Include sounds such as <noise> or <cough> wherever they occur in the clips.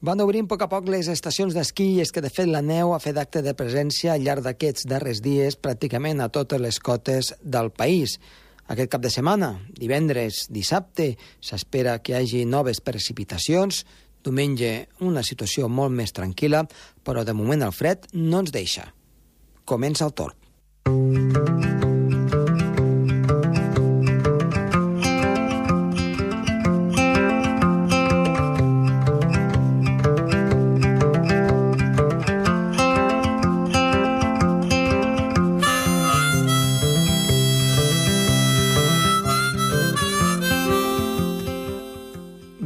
Van obrint a poc a poc les estacions d'esquí i és que, de fet, la neu ha fet acte de presència al llarg d'aquests darrers dies pràcticament a totes les cotes del país. Aquest cap de setmana, divendres, dissabte, s'espera que hi hagi noves precipitacions, diumenge una situació molt més tranquil·la, però de moment el fred no ens deixa. Comença el torn.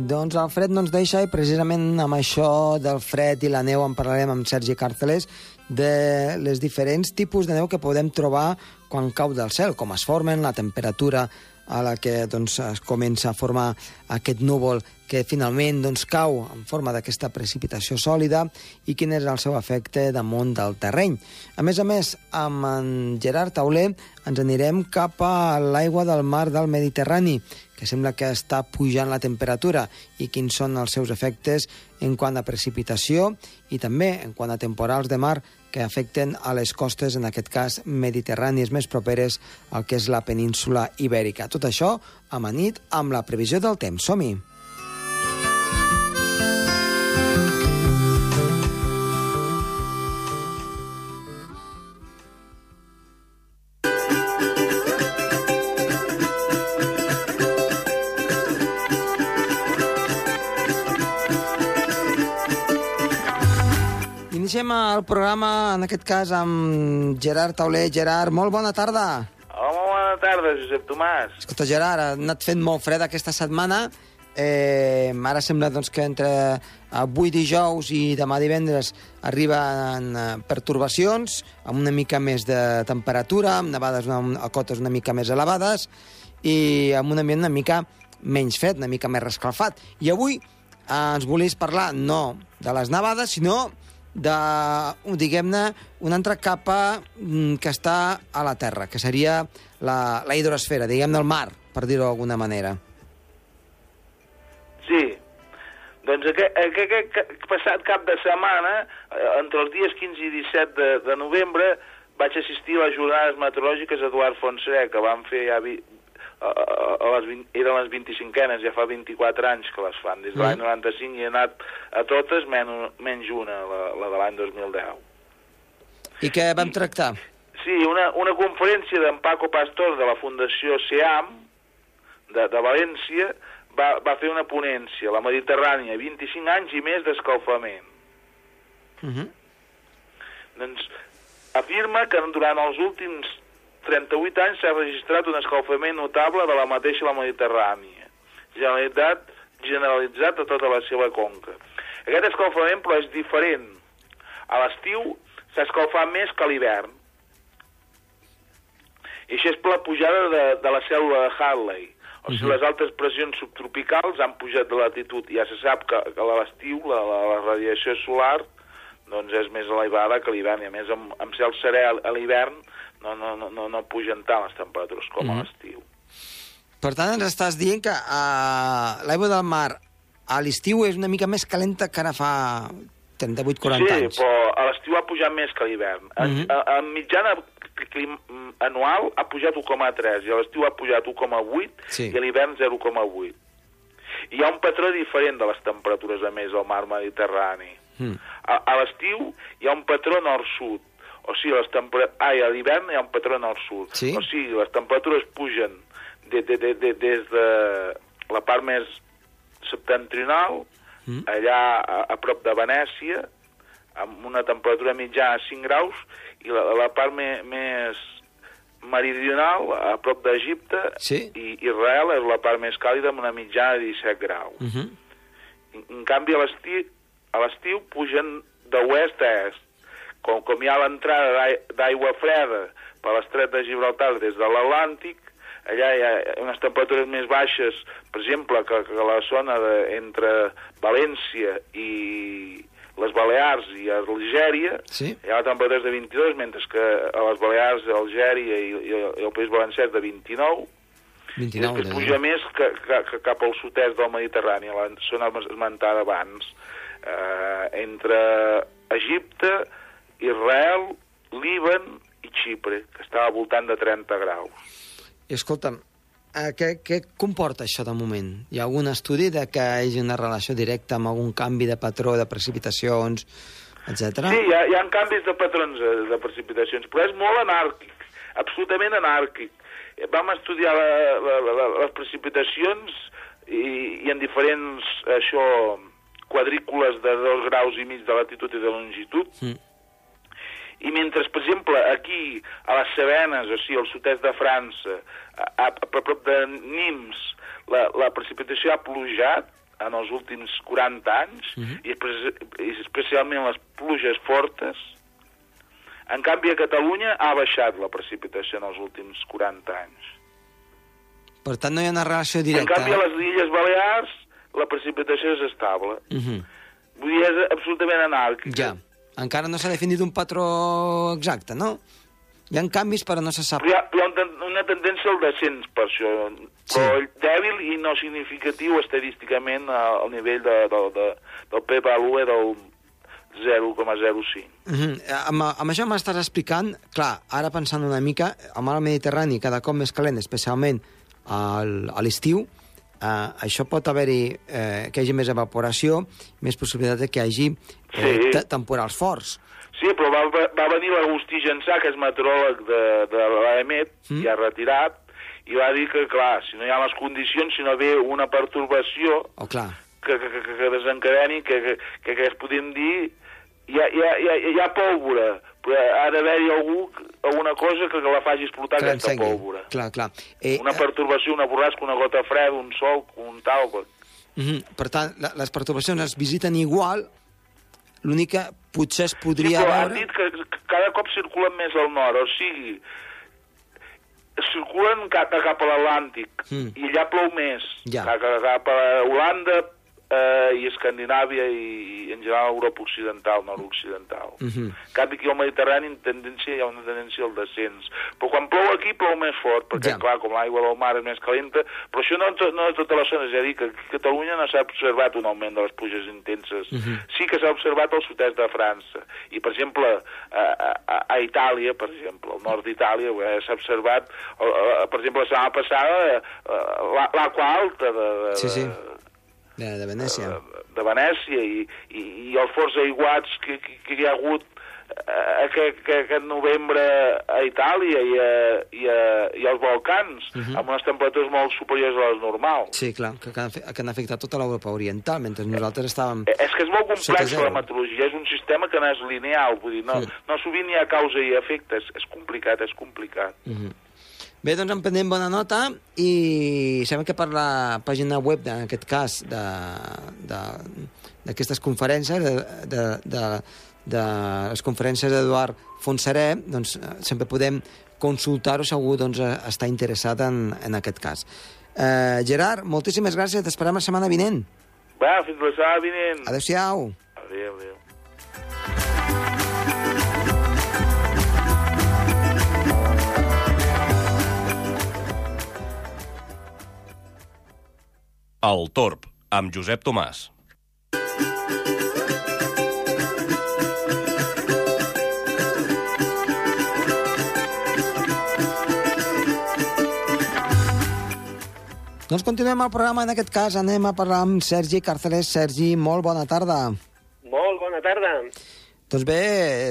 Doncs el fred no ens deixa i precisament amb això del fred i la neu en parlarem amb Sergi Càrceles de les diferents tipus de neu que podem trobar quan cau del cel, com es formen, la temperatura a la que doncs, es comença a formar aquest núvol que finalment doncs, cau en forma d'aquesta precipitació sòlida i quin és el seu efecte damunt del terreny. A més a més, amb en Gerard Tauler ens anirem cap a l'aigua del mar del Mediterrani, que sembla que està pujant la temperatura i quins són els seus efectes en quant a precipitació i també en quant a temporals de mar que afecten a les costes, en aquest cas mediterrànies més properes al que és la península ibèrica. Tot això amanit amb la previsió del temps. Som-hi! El programa, en aquest cas, amb Gerard Tauler. Gerard, molt bona tarda. Hola, bona tarda, Josep Tomàs. Escolta, Gerard, ha anat fent molt fred aquesta setmana. Eh, ara sembla doncs, que entre avui dijous i demà divendres arriben eh, pertorbacions amb una mica més de temperatura, amb nevades una, a cotes una mica més elevades i amb un ambient una mica menys fred, una mica més rescalfat. I avui eh, ens volies parlar no de les nevades, sinó de, diguem-ne, una altra capa mm, que està a la Terra, que seria la, la hidrosfera, diguem-ne el mar, per dir-ho d'alguna manera. Sí, doncs aquest, aquest, aquest passat cap de setmana, eh, entre els dies 15 i 17 de, de novembre, vaig assistir a les jornades meteorològiques Eduard Fonseré, que van fer ja a, les 20, eren les 25enes, ja fa 24 anys que les fan. Des de l'any 95 hi he anat a totes, menys, menys una, la, la de l'any 2010. I què vam tractar? Sí, una, una conferència d'en Paco Pastor de la Fundació SEAM, de, de València, va, va fer una ponència, la Mediterrània, 25 anys i més d'escalfament. Uh -huh. Doncs afirma que durant els últims 38 anys s'ha registrat un escalfament notable de la mateixa la Mediterrània, generalitat generalitzat a tota la seva conca. Aquest escalfament, però, és diferent. A l'estiu s'ha escalfat més que a l'hivern. I això és per la pujada de, de la cèl·lula de Hadley. O sigui, uh -huh. les altes pressions subtropicals han pujat de latitud. Ja se sap que, que a l'estiu la, la, la radiació solar doncs és més elevada que a l'hivern. I a més, amb, amb cel serè a l'hivern no, no, no, no, no pugen tant les temperatures com -huh. a l'estiu. Per tant, ens estàs dient que uh, l'aigua del mar a l'estiu és una mica més calenta que ara fa 38-40 sí, anys. Sí, però a l'estiu ha pujat més que a l'hivern. Mhm. -huh. En mitjana clim, anual ha pujat 1,3 i a l'estiu ha pujat 1,8 Sí. i a l'hivern 0,8. I hi ha un patró diferent de les temperatures, a més, al mar Mediterrani. Mm. A, a l'estiu hi ha un patró nord-sud, o sigui, les temper... ah, i a l'hivern hi ha un patró nord-sud. Sí. O sigui, les temperatures pugen de, de, de, de, des de la part més septentrional, Mm. allà a, a prop de Venècia, amb una temperatura mitjana de 5 graus, i la, la part me, més meridional, a prop d'Egipte, Sí. i Israel és la part més càlida amb una mitjana de 17 graus. Uh -huh. En, en canvi, a l'estiu a l'estiu pugen d'oest a est. Com, com hi ha l'entrada d'ai- d'aigua freda per l'estret de Gibraltar des de l'Atlàntic, allà hi ha unes temperatures més baixes, per exemple, que, que la zona de, entre València i les Balears i Algèria, Sí. hi ha és de 22, mentre que a les Balears, Algèria i, i, i el País Valencià de 29, 29, i després de puja més que, que, que cap al sud-est del Mediterrani, la zona esmentada abans. eh, entre Egipte, Israel, Líban i Xipre, que estava al voltant de 30 graus. I escolta'm, eh, què, què comporta això de moment? Hi ha algun estudi de que hi hagi una relació directa amb algun canvi de patró de precipitacions, etc. Sí, hi ha, hi ha canvis de patrons de, de precipitacions, però és molt anàrquic, absolutament anàrquic. Vam estudiar la, la, la, les precipitacions i, i en diferents això, quadrícules de dos graus i mig de latitud i de longitud, Mm. i mentre, per exemple, aquí, a les Cevenes, o sigui, al sud-est de França, a, a, a prop de Nims, la, la precipitació ha plujat en els últims 40 anys, Mhm. i, espe- i especialment les pluges fortes. En canvi, a Catalunya ha baixat la precipitació en els últims 40 anys. Per tant, no hi ha una relació En directa. canvi, a les Illes Balears, la precipitació és estable. Mhm. Vull dir, és absolutament anàrquic. Ja. Encara no s'ha definit un patró exacte, no? Hi ha canvis, però no se sap. Però hi ha, hi ha una tendència al descens, per això, però Sí. dèbil i no significatiu estadísticament al nivell de, de, de, del p-value del 0,05. Mm -hmm. amb, amb això m'estàs explicant, clar, ara pensant una mica, el mar Mediterrani cada cop més calent, especialment al, a l'estiu, eh, això pot haver-hi, eh, que hi hagi més evaporació, més possibilitat de que hi hagi eh, Sí. te- temporals forts. Sí, però va, va venir l'Agustí Jansà, que és meteoròleg de, de l'AEMET, Mm. i ha retirat, i va dir que, clar, si no hi ha les condicions, si no ve una pertorbació Oh, clar. que, que, que, que desencadeni, que, que, que, que es podem dir, hi ha, hi ha, hi ha, hi ha pólvora, però ha d'haver-hi algú, alguna cosa que la faci explotar Que aquesta pólvora. Clar, clar. Eh, Una pertorbació, una borrasca, una gota freda, un sol, un tal... Uh -huh. Per tant, la, les perturbacions es visiten igual, l'únic que potser es Sí, podria han veure... dit que que cada cop circulen més al nord, o sigui, circulen cap, cap a l'Atlàntic Mm. i allà plou més. Ja. Cap, cap a Holanda eh, i Escandinàvia i, i en general Europa Occidental, nord-occidental. Uh -huh. En canvi, aquí al Mediterrani en tendència, hi ha una tendència al descens. Però quan plou aquí, plou més fort, perquè, Ja. clar, com l'aigua del mar és més calenta, però això no, no de totes les zones, és a dir, que aquí a Catalunya no s'ha observat un augment de les pluges intenses. Mhm. Sí que s'ha observat al sud-est de França. I, per exemple, a, a, a Itàlia, per exemple, al nord d'Itàlia, eh, s'ha observat, eh, eh, per exemple, la setmana passada, eh, la- l'aqua alta de, de, Sí, sí. De, De, Venècia. de, de Venècia i, i, i els forts aiguats que, que, que hi ha hagut eh, aquest, que, aquest novembre a Itàlia i, a, i, a, i als Balcans, uh Mhm. -huh. amb unes temperatures molt superiors a les normals. Sí, clar, que, que, han, afectat tota l'Europa oriental, mentre nosaltres estàvem... Eh, És que és molt complex la meteorologia, és un sistema que no és lineal, vull dir, no, Sí. no sovint hi ha causa i efecte, és, és complicat, és complicat. Uh -huh. Bé, doncs en prenem bona nota i sabem que per la pàgina web, en aquest cas, de- d'aquestes conferències, de, de, de, de les conferències d'Eduard Fontserè, doncs eh, sempre podem consultar-ho si algú doncs, eh, està interessat en, en aquest cas. Eh, Gerard, moltíssimes gràcies, t'esperem la setmana vinent. Va, fins la setmana vinent. Adéu-siau. Adéu, adéu. El Torb, amb Josep Tomàs. Doncs continuem el programa, en aquest cas anem a parlar amb Sergi Carceles. Sergi, molt bona tarda. Molt bona tarda. Doncs bé,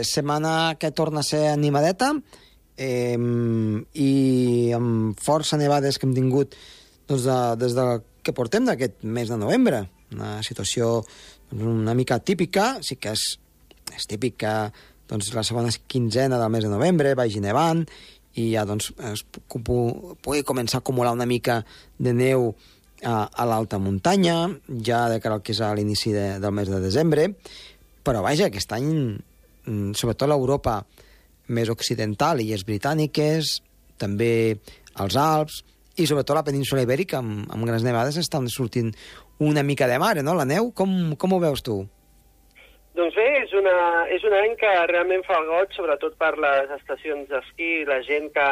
setmana que torna a ser animadeta eh, i amb força nevades que hem tingut doncs, de, des de que portem d'aquest mes de novembre. Una situació doncs, una mica típica, sí que és, és típic que doncs, la segona quinzena del mes de novembre vagi nevant i ja doncs, es pu- pu- pugui començar a acumular una mica de neu a, a l'alta muntanya, ja de cara al que és a l'inici de, del mes de desembre, però vaja, aquest any, mm, sobretot l'Europa més occidental, illes britàniques, també els Alps, i sobretot la península ibèrica, amb, amb grans nevades, estan sortint una mica de mare, no?, la neu. Com, com ho veus tu? Doncs bé, és, una, és un any que realment fa goig, sobretot per les estacions d'esquí, la gent que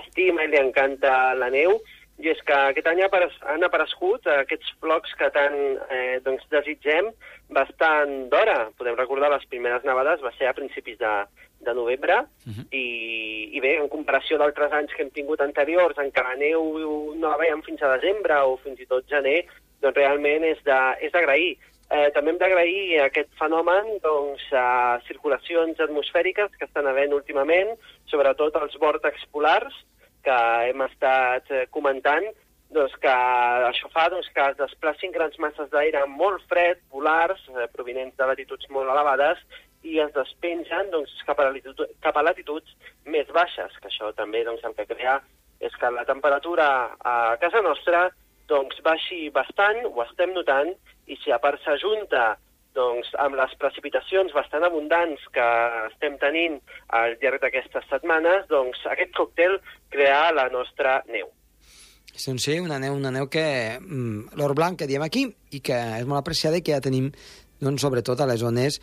estima i li encanta la neu, i és que aquest any han aparegut aquests flocs que tant eh, doncs, desitgem, bastant d'hora. Podem recordar les primeres nevades va ser a principis de, de novembre Mhm. uh -huh. i, i bé, en comparació d'altres anys que hem tingut anteriors en què la neu no la veiem fins a desembre o fins i tot gener, doncs realment és d'agrair. Eh, també hem d'agrair aquest fenomen doncs, a circulacions atmosfèriques que estan havent últimament, sobretot els vòrtex polars, que hem estat eh, comentant, doncs que això fa doncs, que es desplacin grans masses d'aire molt fred, polars, eh, provinents de latituds molt elevades, i es despengen doncs, cap, a latitud, cap a latituds més baixes, que això també doncs, el que crea és que la temperatura a casa nostra doncs, baixi bastant, ho estem notant, i si a part s'ajunta doncs, amb les precipitacions bastant abundants que estem tenint al llarg d'aquestes setmanes, doncs aquest còctel crea la nostra neu. Sí, sí, una neu, una neu que... Mm, L'or blanc que diem aquí i que és molt apreciada i que ja tenim, doncs, sobretot a les zones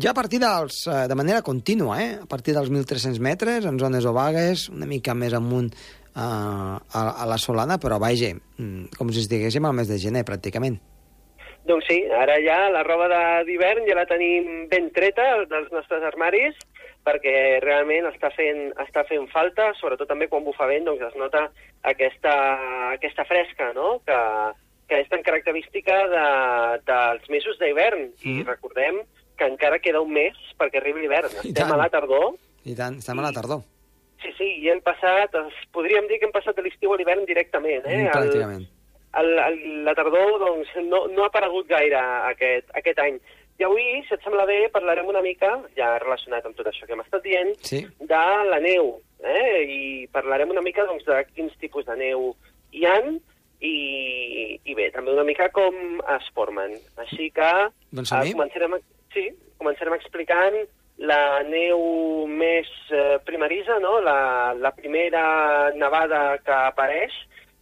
ja a partir dels, eh, de manera contínua, eh? a partir dels 1.300 metres, en zones obagues, una mica més amunt eh, a, a la Solana, però vaja, mm, com si estiguéssim al mes de gener, pràcticament. Doncs sí, ara ja la roba de- d'hivern ja la tenim ben treta dels nostres armaris, perquè realment està fent, està fent falta, sobretot també quan bufa vent, doncs es nota aquesta, aquesta fresca, no?, que, que és tan característica de, dels mesos d'hivern. I Mm. recordem que encara queda un mes perquè arribi l'hivern. Estem a la tardor, I tant, estem a la tardor, sí, sí, i hem passat, podríem dir que hem passat de l'estiu a l'hivern directament, eh? mm, pràcticament. el, el, la tardor doncs, no, no ha aparegut gaire aquest, aquest any. I avui, si et sembla bé, parlarem una mica, ja relacionat amb tot això que hem estat dient, Sí, de la neu. Eh? I parlarem una mica doncs, de quins tipus de neu hi han i, i bé, també una mica com es formen. Així que Doncs som-hi. eh, començarem, a- sí, començarem explicant la neu més eh, primarisa, no? la, la primera nevada que apareix,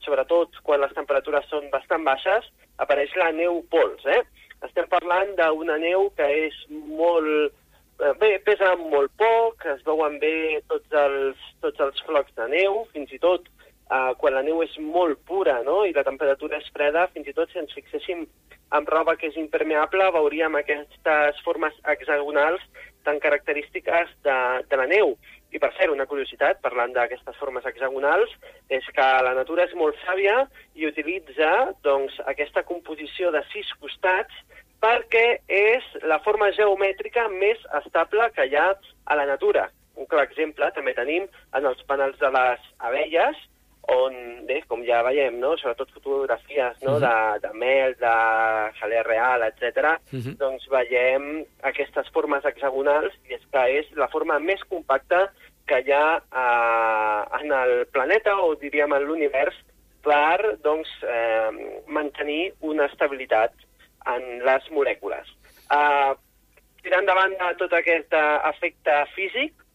sobretot quan les temperatures són bastant baixes, apareix la neu pols. Eh? Estem parlant d'una neu que és molt... eh, Bé, pesa molt poc, es veuen bé tots els, tots els flocs de neu, fins i tot eh, quan la neu és molt pura no? i la temperatura és freda, fins i tot si ens fixéssim amb roba que és impermeable, veuríem aquestes formes hexagonals tan característiques de, de la neu. I per cert, una curiositat, parlant d'aquestes formes hexagonals, és que la natura és molt sàvia i utilitza doncs, aquesta composició de sis costats perquè és la forma geomètrica més estable que hi ha a la natura. Un clar exemple també tenim en els panels de les abelles, on, bé, com ja veiem, no? sobretot fotografies no? Mhm. de, de mel, de jalea real, etc. Mhm. doncs veiem aquestes formes hexagonals i és que és la forma més compacta que hi ha eh, en el planeta o diríem en l'univers per doncs, eh, mantenir una estabilitat en les molècules. Eh, tirant davant de tot aquest eh, efecte físic,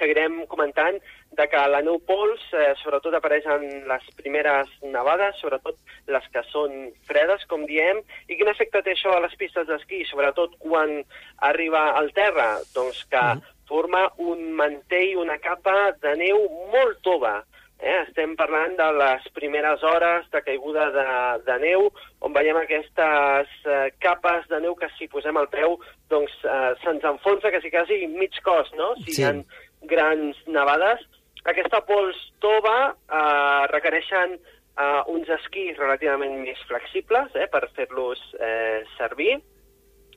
seguirem comentant de que la neu pols eh, sobretot apareix en les primeres nevades, sobretot les que són fredes, com diem, i quin efecte té això a les pistes d'esquí, sobretot quan arriba al terra? Doncs que Mhm. forma un mantell, una capa de neu molt tova. Eh? Estem parlant de les primeres hores de caiguda de, de neu, on veiem aquestes eh, capes de neu que si posem el peu doncs eh, se'ns enfonsa quasi, quasi mig cos, no? Si Sí. hi ha grans nevades. Aquesta pols tova eh, requereixen eh, uns esquís relativament més flexibles eh, per fer-los eh, servir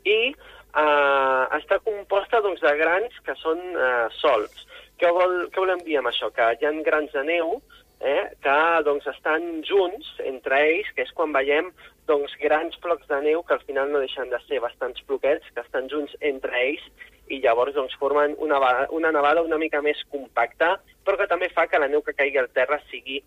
i eh, està composta doncs, de grans que són eh, solts. Què, vol, què volem dir amb això? Que hi ha grans de neu eh, que doncs, estan junts entre ells, que és quan veiem doncs, grans flocs de neu que al final no deixen de ser bastants floquets, que estan junts entre ells i llavors doncs, formen una, una nevada una mica més compacta, però que també fa que la neu que caigui al terra sigui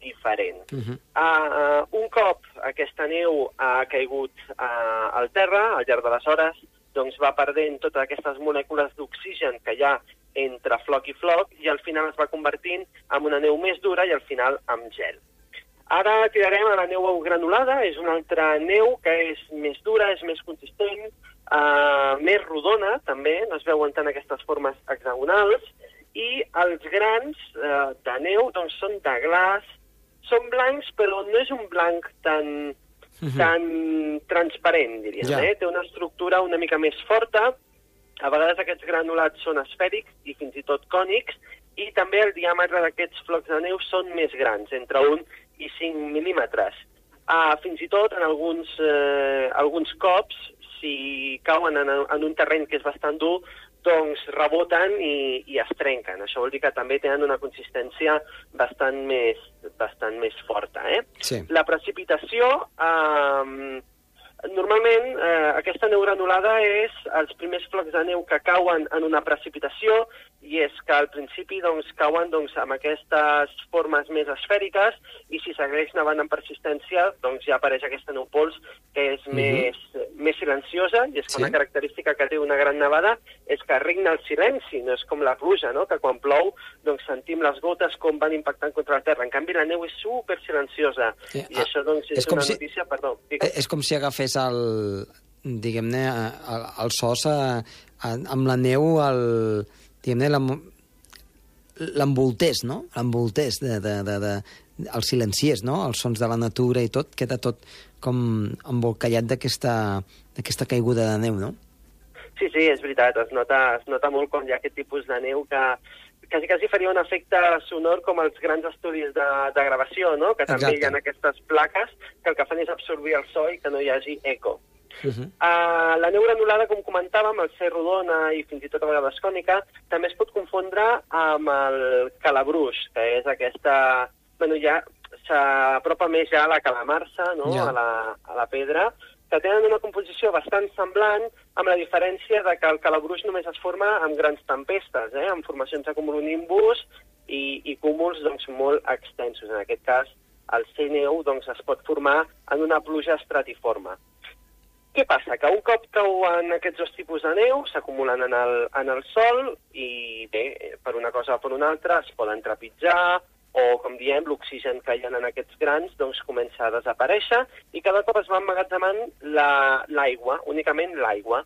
diferent. Mhm. Uh, un cop aquesta neu ha caigut uh, al terra, al llarg de les hores, doncs va perdent totes aquestes molècules d'oxigen que hi ha entre floc i floc i al final es va convertint en una neu més dura i al final en gel. Ara tirarem a la neu granulada, és una altra neu que és més dura, és més consistent, uh, més rodona també, no es veuen tant aquestes formes hexagonals, i els grans uh, de neu doncs, són de glaç, són blancs, però no és un blanc tan, tan transparent, diríem. Ja. Eh? Té una estructura una mica més forta, a vegades aquests granulats són esfèrics i fins i tot cònics, i també el diàmetre d'aquests flocs de neu són més grans, entre 1 i 5 mil·límetres. Uh, fins i tot, en alguns, eh, alguns cops, si cauen en, en un terreny que és bastant dur, doncs reboten i, i es trenquen. Això vol dir que també tenen una consistència bastant més, bastant més forta. Eh? Sí. La precipitació, eh, normalment eh, aquesta neu granulada és els primers flocs de neu que cauen en una precipitació i és que al principi doncs, cauen doncs, amb aquestes formes més esfèriques i si segueix nevant en persistència doncs ja apareix aquesta neu pols que és Mhm. més, més silenciosa i és que Sí. una característica que té una gran nevada és que regna el silenci, no és com la pluja, no? que quan plou doncs, sentim les gotes com van impactant contra la terra. En canvi, la neu és super silenciosa Sí, i ah, això doncs, és, és una si- notícia... Perdó. Eh, És com si agafés el, diguem-ne, el, el sos a, a, amb la neu, el, diguem-ne, l'envoltés, no? L'envoltés de, de, de, de, el silenciés, no? Els sons de la natura i tot, queda tot com embolcallat d'aquesta d'aquesta caiguda de neu, no? Sí, sí, és veritat, es nota, es nota molt quan hi ha aquest tipus de neu que quasi, quasi faria un efecte sonor com els grans estudis de, de gravació, no? que també Exacte. hi ha aquestes plaques que el que fan és absorbir el so i que no hi hagi eco. Uh -huh. Uh, la neu granulada, com comentàvem, al ser rodona i fins i tot a vegades cònica, també es pot confondre amb el calabrús, que és aquesta... Bueno, ja s'apropa més ja a la calamarsa, no? Ja. a, la, a la pedra, que tenen una composició bastant semblant, amb la diferència de que el calabrús només es forma amb grans tempestes, eh? amb formacions de cumulonimbus i, i cúmuls doncs, molt extensos. En aquest cas, el C9 doncs, es pot formar en una pluja estratiforme. Què passa? Que un cop cauen aquests dos tipus de neu, s'acumulen en, el, en el sol i, bé, per una cosa o per una altra, es poden trepitjar o, com diem, l'oxigen que hi ha en aquests grans doncs, comença a desaparèixer i cada cop es va emmagatzemant la- l'aigua, únicament l'aigua.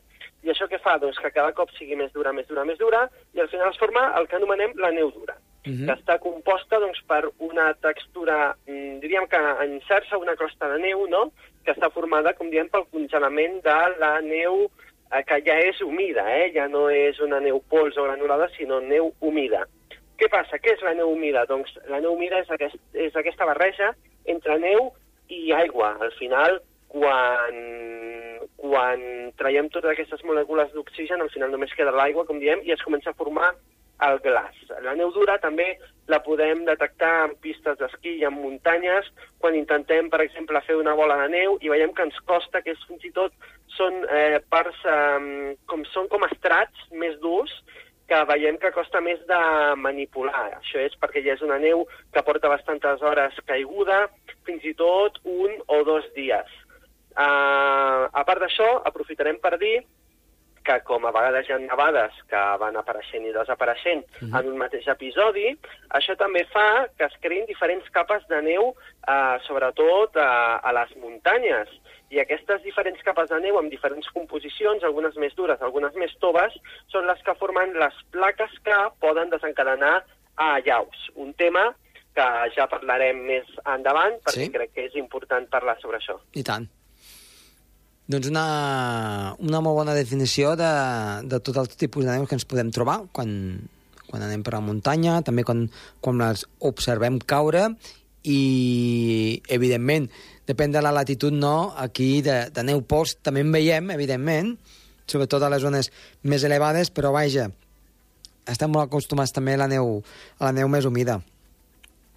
I això què fa? Doncs que cada cop sigui més dura, més dura, més dura, i al final es forma el que anomenem la neu dura, Mhm. que està composta doncs, per una textura, mm, diríem que enxarxa una crosta de neu, no?, que està formada, com diem, pel congelament de la neu eh, que ja és humida, eh? ja no és una neu pols o granulada, sinó neu humida. Què passa? Què és la neu humida? Doncs la neu humida és, aquest, és aquesta barreja entre neu i aigua. Al final, quan, quan traiem totes aquestes molècules d'oxigen, al final només queda l'aigua, com diem, i es comença a formar el glaç. La neu dura també la podem detectar en pistes d'esquí i en muntanyes, quan intentem, per exemple, fer una bola de neu i veiem que ens costa, que és, fins i tot són eh, parts, eh, com, són com estrats més durs, que veiem que costa més de manipular. Això és perquè ja és una neu que porta bastantes hores caiguda, fins i tot un o dos dies. Uh, a part d'això, aprofitarem per dir que com a vegades hi ha nevades que van apareixent i desapareixent uh -huh. en un mateix episodi, això també fa que es creïn diferents capes de neu, eh, sobretot a, a les muntanyes. I aquestes diferents capes de neu amb diferents composicions, algunes més dures, algunes més toves, són les que formen les plaques que poden desencadenar a llaus. Un tema que ja parlarem més endavant, perquè Sí. crec que és important parlar sobre això. I tant. Doncs una, una molt bona definició de, de tot el tipus de neu que ens podem trobar quan, quan anem per la muntanya, també quan, quan les observem caure i, evidentment, depèn de la latitud, no, aquí de, de neu pols també en veiem, evidentment, sobretot a les zones més elevades, però vaja, estem molt acostumats també a la neu, a la neu més humida.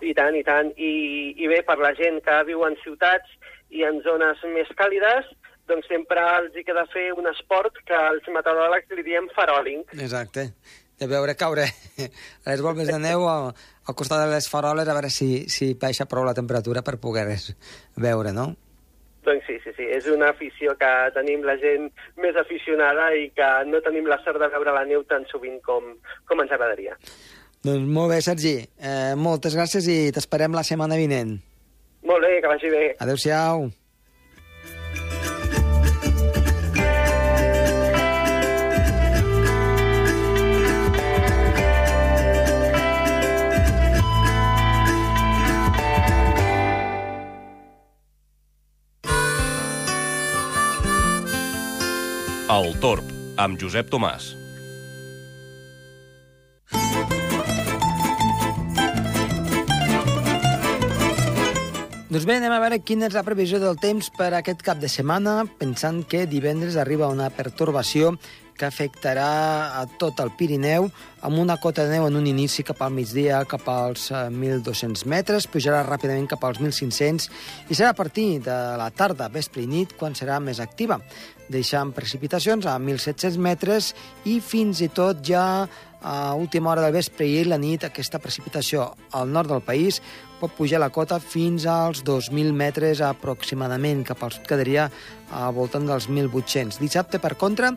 I tant, i tant. I, I bé, per la gent que viu en ciutats i en zones més càlides, doncs sempre els hi queda fer un esport que els meteoròlegs li diem faròling. Exacte. De veure caure <laughs> les volves de neu al, al costat de les faroles a veure si, si baixa prou la temperatura per poder-les veure, no? Doncs sí, sí, sí, és una afició que tenim la gent més aficionada i que no tenim la sort de veure la neu tan sovint com, com ens agradaria. Doncs molt bé, Sergi. Eh, moltes gràcies i t'esperem la setmana vinent. Molt bé, que vagi bé. Adéu-siau. El Torb, amb Josep Tomàs. Doncs bé, anem a veure quina és la previsió del temps per aquest cap de setmana, pensant que divendres arriba una pertorbació que afectarà a tot el Pirineu, amb una cota de neu en un inici cap al migdia, cap als 1.200 metres, pujarà ràpidament cap als 1.500 i serà a partir de la tarda, vespre i nit, quan serà més activa, deixant precipitacions a 1.700 metres i fins i tot ja a última hora del vespre i la nit aquesta precipitació al nord del país pot pujar la cota fins als 2.000 metres aproximadament, cap al sud quedaria al voltant dels 1.800. Dissabte, per contra,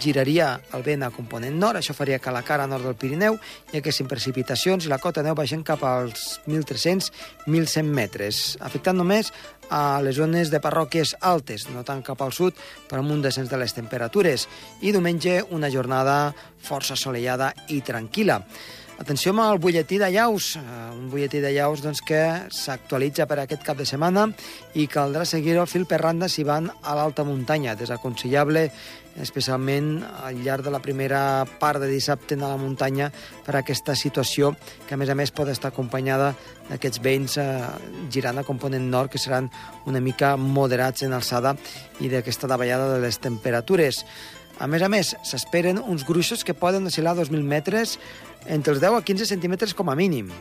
giraria el vent a component nord, això faria que la cara nord del Pirineu hi haguessin precipitacions i la cota neu baixant cap als 1.300-1.100 metres, afectant només a les zones de parròquies altes, no tant cap al sud, però amb un descens de les temperatures. I diumenge una jornada força assolellada i tranquil·la. Atenció amb el butlletí de llaus, eh, un butlletí de llaus doncs, que s'actualitza per aquest cap de setmana i caldrà seguir-ho fil per randa si van a l'alta muntanya. Desaconsellable, especialment al llarg de la primera part de dissabte a la muntanya per aquesta situació que a més a més pot estar acompanyada d'aquests vents eh, girant a component nord que seran una mica moderats en alçada i d'aquesta davallada de les temperatures. A més a més, s'esperen uns gruixos que poden oscil·lar 2.000 metres entre els 10 a 15 centímetres com a mínim.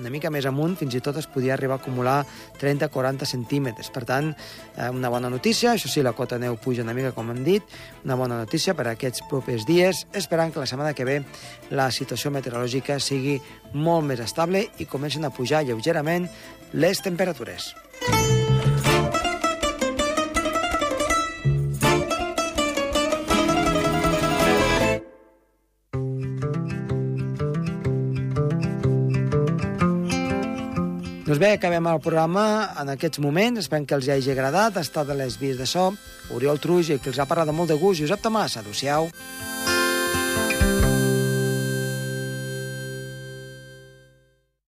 Una mica més amunt, fins i tot es podia arribar a acumular 30-40 centímetres. Per tant, eh, una bona notícia. Això sí, la cota neu puja una mica, com hem dit. Una bona notícia per aquests propers dies, esperant que la setmana que ve la situació meteorològica sigui molt més estable i comencen a pujar lleugerament les temperatures. Doncs bé, acabem el programa en aquests moments. Esperem que els hagi agradat. Ha estat a les vies de so. Oriol Truix, que els ha parlat de molt de gust. Josep Tomàs, adeu-siau.